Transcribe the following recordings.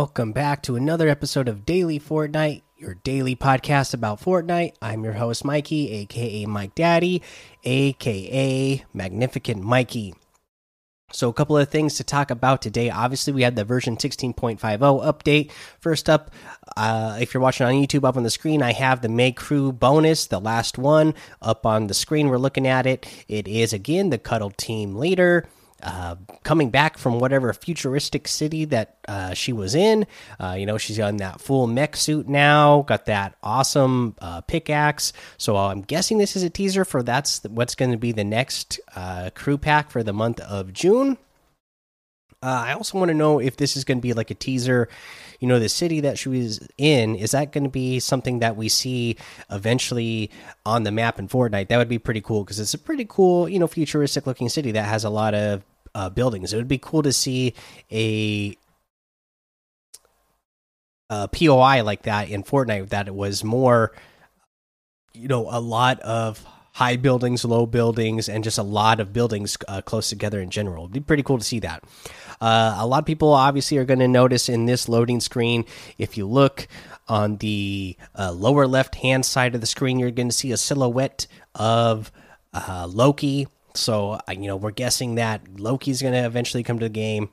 Welcome back to another episode of Daily Fortnite, your daily podcast about Fortnite. I'm your host, Mikey, aka Mike Daddy, aka Magnificent Mikey. So, a couple of things to talk about today. Obviously, we had the version 16.50 update. First up, uh, if you're watching on YouTube, up on the screen, I have the May Crew bonus, the last one up on the screen. We're looking at it. It is again the Cuddle Team Leader uh, coming back from whatever futuristic city that uh, she was in. Uh, you know, she's on that full mech suit now, got that awesome uh, pickaxe. So I'm guessing this is a teaser for that's what's going to be the next uh, crew pack for the month of June. Uh, I also want to know if this is going to be like a teaser. You know, the city that she was in, is that going to be something that we see eventually on the map in Fortnite? That would be pretty cool because it's a pretty cool, you know, futuristic looking city that has a lot of uh, buildings. It would be cool to see a, POI like that in Fortnite that it was more, you know, a lot of high buildings, low buildings, and just a lot of buildings uh, close together in general. It'd be pretty cool to see that. Uh, a lot of people obviously are going to notice in this loading screen, if you look on the uh, lower left hand side of the screen, you're going to see a silhouette of uh, Loki so, you know, we're guessing that Loki's going to eventually come to the game.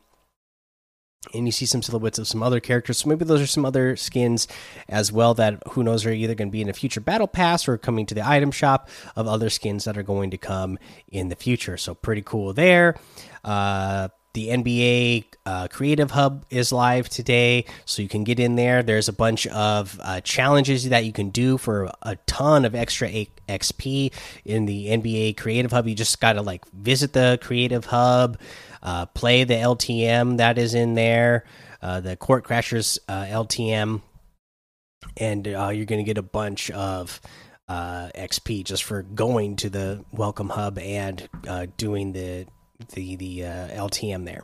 And you see some silhouettes of some other characters. So maybe those are some other skins as well that who knows are either going to be in a future battle pass or coming to the item shop of other skins that are going to come in the future. So pretty cool there. Uh, the NBA uh, Creative Hub is live today, so you can get in there. There's a bunch of uh, challenges that you can do for a ton of extra XP in the NBA Creative Hub. You just got to like visit the Creative Hub, play the LTM that is in there, uh, the Court Crashers uh, LTM, and uh, you're going to get a bunch of. XP just for going to the Welcome Hub and doing the the the uh, LTM there.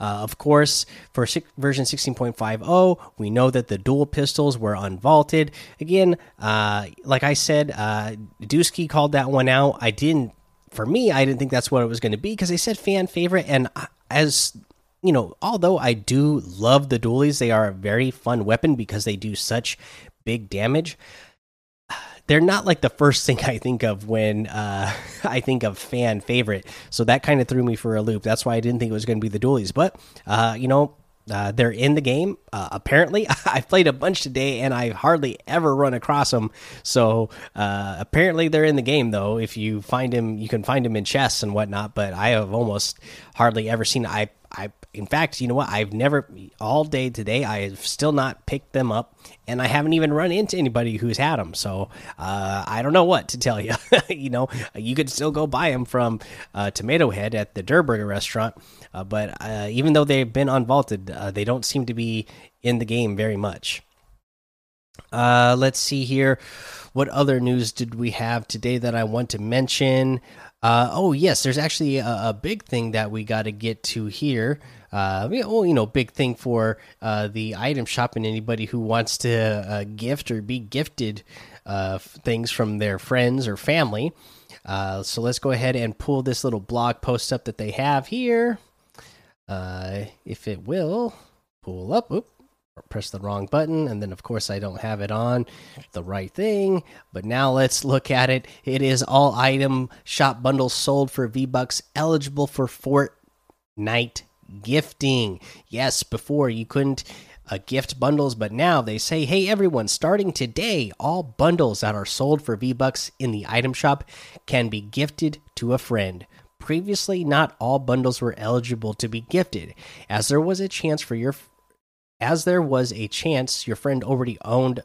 Uh, of course, for version 16.50, we know that the dual pistols were unvaulted. Again, uh, like I said, uh, Dusky called that one out. I didn't. For me, I didn't think that's what it was going to be because they said fan favorite, and as you know, although I do love the dualies, they are a very fun weapon because they do such big damage they're not like the first thing I think of when uh, I think of fan favorite. So that kind of threw me for a loop. That's why I didn't think it was going to be the dualies. But uh, you know, uh, they're in the game. Uh, apparently, I've played a bunch today and I hardly ever run across them. So uh, apparently, they're in the game though. If you find him, you can find him in chests and whatnot. But I have almost hardly ever seen. I I in fact, you know what? I've never all day today. I have still not picked them up, and I haven't even run into anybody who's had them. So uh, I don't know what to tell you. you know, you could still go buy them from uh, Tomato Head at the Durr Burger restaurant, uh, but uh, even though they've been unvaulted, uh, they don't seem to be in the game very much. Uh, let's see here. What other news did we have today that I want to mention? oh yes, there's actually a, a big thing that we got to get to here uh, well, you know, big thing for uh, the item shop and anybody who wants to uh, gift or be gifted uh, things from their friends or family. Uh, so let's go ahead and pull this little blog post up that they have here. Uh, if it will pull up, oop, press the wrong button, and then of course I don't have it on the right thing. But now let's look at it. It is all item shop bundles sold for V Bucks, eligible for Fortnite gifting. Yes, before you couldn't uh, gift bundles, but now they say, hey, everyone, starting today, all bundles that are sold for V Bucks in the item shop can be gifted to a friend. Previously, not all bundles were eligible to be gifted, as there was a chance for your as there was a chance your friend already owned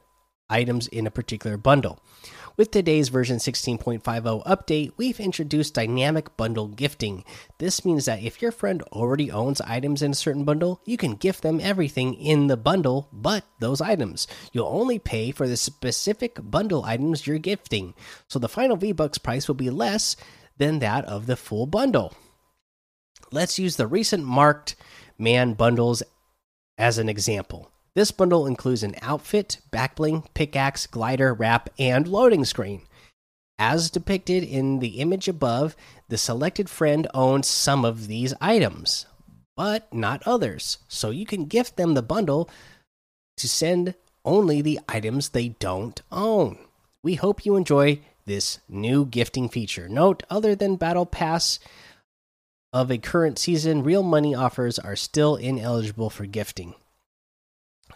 items in a particular bundle. With today's version 16.50 update, we've introduced dynamic bundle gifting. This means that if your friend already owns items in a certain bundle, you can gift them everything in the bundle but those items. You'll only pay for the specific bundle items you're gifting, so the final V-Bucks price will be less than that of the full bundle. Let's use the recent marked man bundles as an example. This bundle includes an outfit, backbling, pickaxe, glider, wrap, and loading screen. As depicted in the image above, the selected friend owns some of these items. but not others. So you can gift them the bundle to send only the items they don't own. We hope you enjoy this new gifting feature. Note, other than Battle Pass of a current season, real money offers are still ineligible for gifting.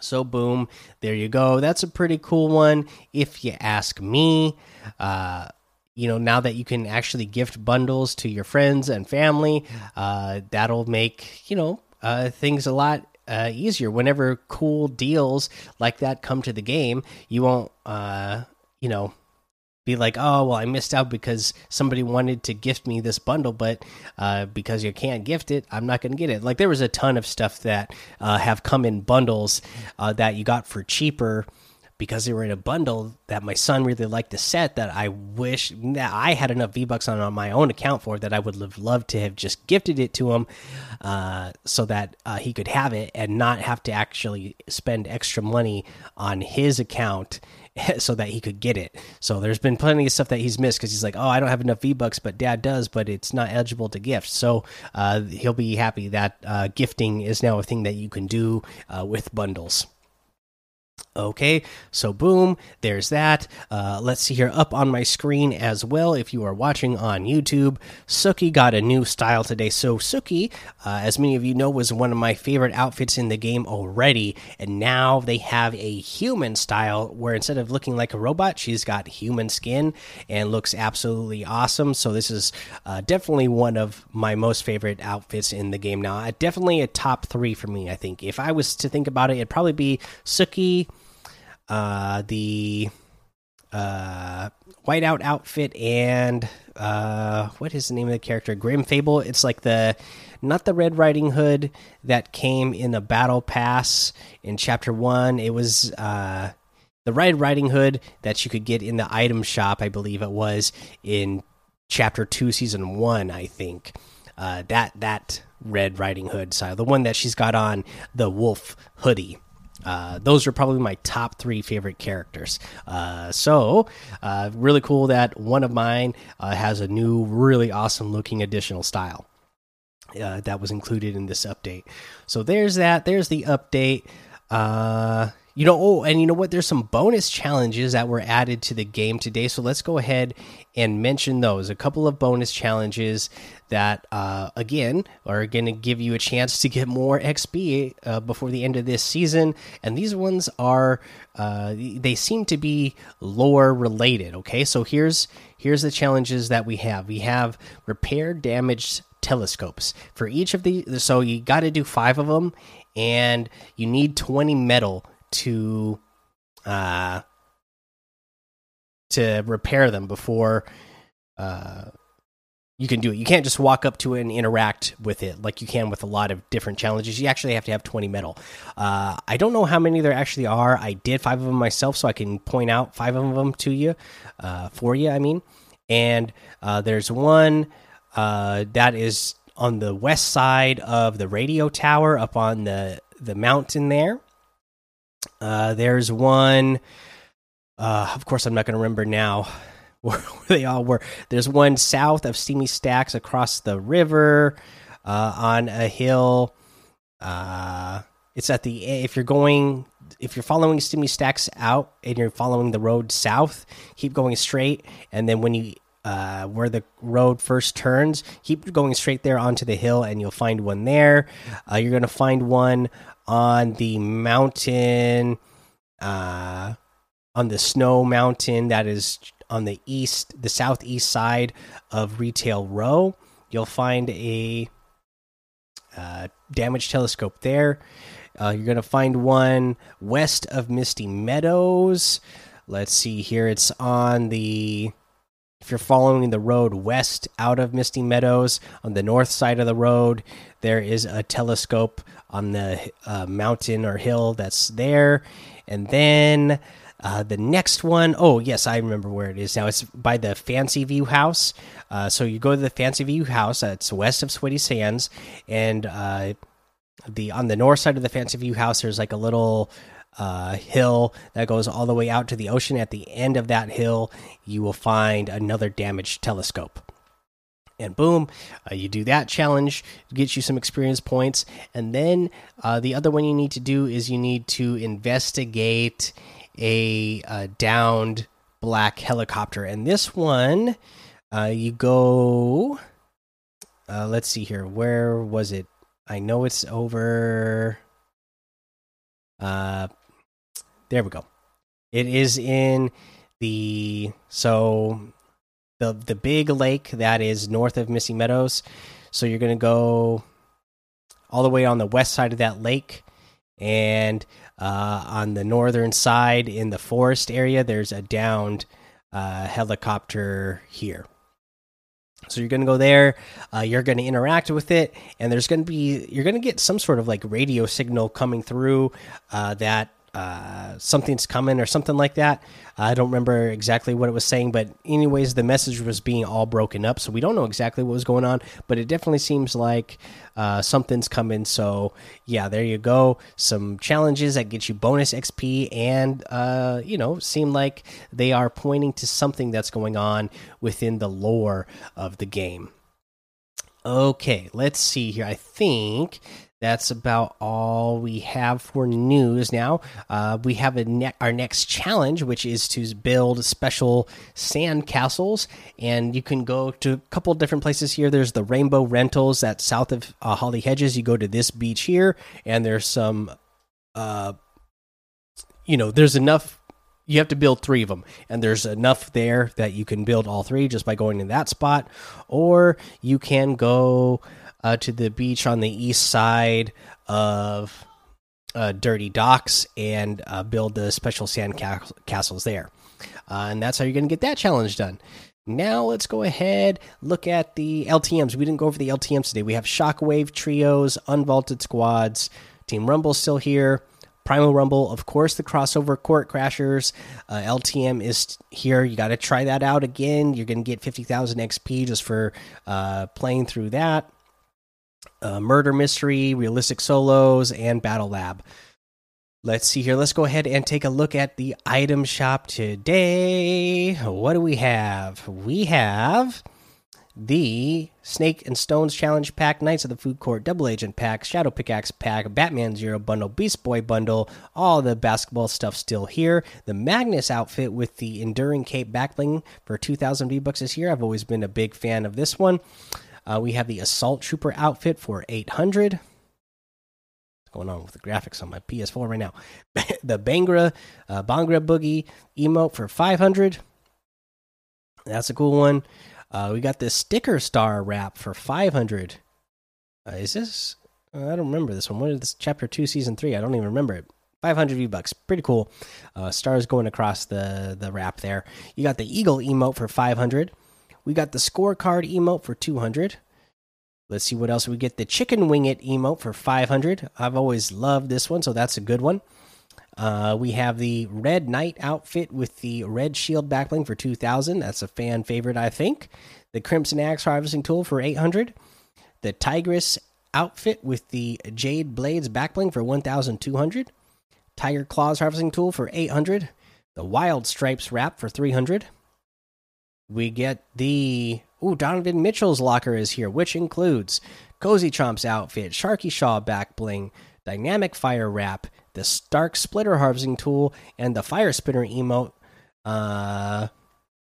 So, boom, there you go. That's a pretty cool one, if you ask me. Uh, you know now that you can actually gift bundles to your friends and family uh, that'll make you know uh, things a lot uh, easier whenever cool deals like that come to the game you won't uh, you know be like oh well i missed out because somebody wanted to gift me this bundle but uh, because you can't gift it i'm not going to get it. Like there was a ton of stuff that uh, have come in bundles that you got for cheaper because they were in a bundle that my son really liked the set that I wish that I had enough V Bucks on, on my own account for that I would have loved to have just gifted it to him uh, so that uh, he could have it and not have to actually spend extra money on his account so that he could get it. So there's been plenty of stuff that he's missed because he's like, oh, I don't have enough V Bucks, but Dad does, but it's not eligible to gift. So uh, he'll be happy that uh, gifting is now a thing that you can do uh, with bundles. Okay, so boom, there's that. Uh, let's see here up on my screen as well. If you are watching on YouTube, Suki got a new style today. So, Suki, uh, as many of you know, was one of my favorite outfits in the game already. And now they have a human style where instead of looking like a robot, she's got human skin and looks absolutely awesome. So, this is uh, definitely one of my most favorite outfits in the game now. Definitely a top three for me, I think. If I was to think about it, it'd probably be Suki uh, the uh, whiteout outfit and uh, what is the name of the character? Grim Fable. It's like the not the Red Riding Hood that came in the Battle Pass in Chapter One. It was uh, the Red Riding Hood that you could get in the item shop. I believe it was in Chapter Two, Season One. I think uh, that that Red Riding Hood style, the one that she's got on the wolf hoodie. Uh, those are probably my top three favorite characters. Uh, so, uh, really cool that one of mine uh, has a new, really awesome looking additional style uh, that was included in this update. So, there's that. There's the update. You know, oh, and you know what? There's some bonus challenges that were added to the game today. So let's go ahead and mention those. A couple of bonus challenges that, uh, again, are going to give you a chance to get more XP uh, before the end of this season. And these ones are, uh, they seem to be lore related. Okay, so here's here's the challenges that we have. We have repair damaged telescopes for each of the. So you got to do five of them, and you need 20 metal to uh to repair them before uh you can do it. You can't just walk up to it and interact with it like you can with a lot of different challenges. You actually have to have 20 metal. Uh, I don't know how many there actually are. I did five of them myself, so I can point out five of them to you, uh, for you, I mean. And uh, there's one uh, that is on the west side of the radio tower up on the, the mountain there. Uh, there's one. Uh, of course, I'm not going to remember now where, they all were. There's one south of Steamy Stacks across the river uh, on a hill. Uh, it's at the if you're going if you're following Steamy Stacks out and you're following the road south, keep going straight, and then when you uh, where the road first turns. Keep going straight there onto the hill, and you'll find one there. Uh, you're going to find one on the mountain, uh, on the snow mountain that is on the east, the southeast side of Retail Row. You'll find a uh, damaged telescope there. Uh, you're going to find one west of Misty Meadows. Let's see here. It's on the. If you're following the road west out of Misty Meadows, on the north side of the road, there is a telescope on the uh, mountain or hill that's there. And then uh, the next one, oh yes, I remember where it is now. It's by the Fancy View House. Uh, so you go to the Fancy View House. It's west of Sweaty Sands, and uh, the on the north side of the Fancy View House, there's like a little uh, hill that goes all the way out to the ocean. At the end of that hill, you will find another damaged telescope. And boom, uh, you do that challenge, gets you some experience points, and then uh, the other one you need to do is you need to investigate a uh, downed black helicopter, and this one uh, you go. Uh, let's see here. Where was it? I know it's over. Uh, there we go. It is in the so the the big lake that is north of Misty Meadows. So you're gonna go all the way on the west side of that lake, and uh, on the northern side in the forest area, there's a downed uh, helicopter here. So you're going to go there. Uh, you're going to interact with it, and there's going to be you're going to get some sort of like radio signal coming through uh, that uh, something's coming or something like that. I don't remember exactly what it was saying, but anyways, the message was being all broken up, so we don't know exactly what was going on. But it definitely seems like uh, something's coming. So yeah, there you go. Some challenges that get you bonus XP, and uh, you know, seem like they are pointing to something that's going on within the lore of the game. Okay, let's see here. I think that's about all we have for news now. Uh, we have a ne our next challenge, which is to build special sand castles, and you can go to a couple different places here. There's the Rainbow Rentals that's south of uh, Holly Hedges. You go to this beach here, and there's some, uh, you know, there's enough you have to build three of them and there's enough there that you can build all three just by going to that spot or you can go uh, to the beach on the east side of uh, Dirty Docks and uh, build the special sand ca castles there. Uh, and that's how you're going to get that challenge done. Now let's go ahead look at the LTM's. We didn't go over the LTM's today. We have Shockwave trios, unvaulted squads. Team Rumble's still here. Primal Rumble, of course, the crossover Court Crashers. Uh, LTM is here. You got to try that out again. You're going to get 50,000 XP just for uh, playing through that uh, Murder Mystery, Realistic Solos, and Battle Lab. Let's see here. Let's go ahead and take a look at the item shop today. What do we have? We have the Snake and Stones Challenge Pack, Knights of the Food Court Double Agent Pack, Shadow Pickaxe Pack, Batman Zero Bundle, Beast Boy Bundle, all the basketball stuff still here. The Magnus outfit with the Enduring Cape Backbling for 2,000 V bucks this year. I've always been a big fan of this one. Uh, we have the Assault Trooper outfit for 800. What's going on with the graphics on my PS4 right now? the Bhangra, uh, Bhangra Boogie emote for 500. That's a cool one. Uh, we got this sticker star wrap for 500. Uh, is this? Uh, I don't remember this one. What is this? Chapter 2, Season 3. I don't even remember it. 500 V bucks, pretty cool. Uh, stars going across the the wrap there. You got the eagle emote for 500. We got the scorecard emote for 200. Let's see what else we get. The chicken wing it emote for 500. I've always loved this one, so that's a good one. Uh, we have the red knight outfit with the red shield backbling for 2000. That's a fan favorite, I think. The crimson axe harvesting tool for 800. The tigress outfit with the jade blades backbling for 1200. Tiger claws harvesting tool for 800. The wild stripes wrap for 300. We get the ooh Donovan Mitchell's locker is here, which includes Cozy Chomp's outfit, Sharky Shaw back bling, dynamic fire wrap, the Stark splitter harvesting tool, and the fire spinner emote. Uh,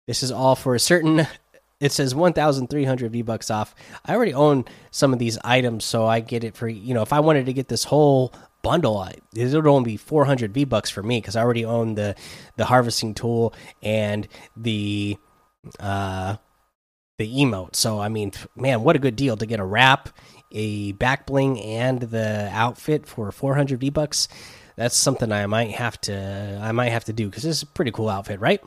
this is all for a certain. It says 1,300 V bucks off. I already own some of these items, so I get it for you know. If I wanted to get this whole bundle, it would only be 400 V bucks for me because I already own the the harvesting tool and the uh, the emote. So I mean, man, what a good deal to get a wrap, a back bling, and the outfit for 400 V bucks. That's something I might have to I might have to do because this is a pretty cool outfit, right?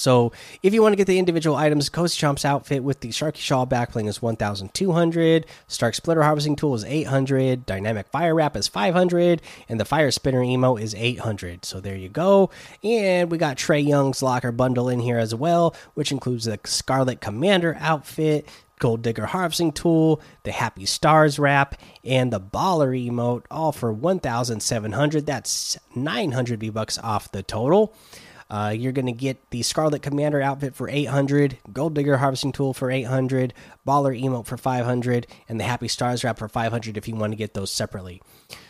So if you want to get the individual items, Cozy Chomp's outfit with the Sharky Shaw backbling is 1,200. Stark Splitter Harvesting Tool is 800. Dynamic Fire Wrap is 500. And the Fire Spinner Emo is 800. So there you go. And we got Trae Young's Locker Bundle in here as well, which includes the Scarlet Commander outfit, Gold Digger Harvesting Tool, the Happy Stars wrap, and the Baller emote, all for 1,700. That's 900 V bucks off the total. Uh, you're going to get the Scarlet Commander outfit for 800, Gold Digger Harvesting Tool for 800, Baller Emote for 500, and the Happy Stars Wrap for 500 if you want to get those separately.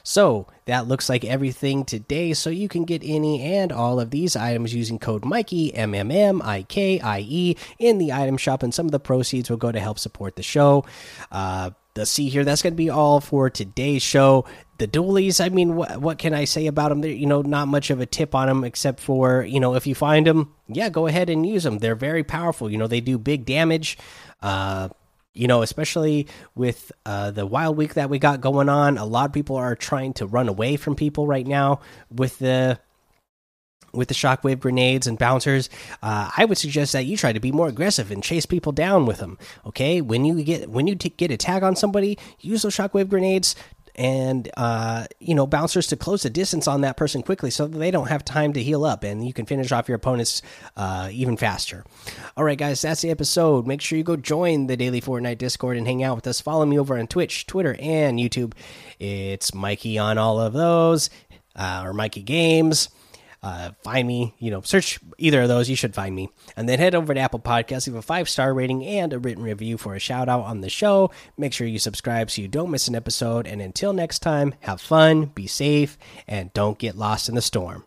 So that looks like everything today. So you can get any and all of these items using code Mikey M M M I K I E in the item shop, and some of the proceeds will go to help support the show. Uh, let's see here. That's going to be all for today's show the dualies i mean what, what can i say about them They're, you know not much of a tip on them except for you know if you find them yeah go ahead and use them they're very powerful. You know they do big damage uh you know especially with uh the wild week that we got going on a lot of people are trying to run away from people right now with the with the shockwave grenades and bouncers, uh, I would suggest that you try to be more aggressive and chase people down with them. Okay, when you get when you get a tag on somebody, use those shockwave grenades and uh, you know bouncers to close the distance on that person quickly so they don't have time to heal up and you can finish off your opponents uh, even faster. All right guys that's the episode. Make sure you go join the daily fortnite discord and hang out with us. Follow me over on twitch twitter and youtube. It's mikey on all of those uh, or mikey games uh, find me, you know, search either of those. You should find me. And then head over to Apple Podcasts, leave a five star rating and a written review for a shout out on the show. Make sure you subscribe so you don't miss an episode. And until next time, have fun, be safe, and don't get lost in the storm.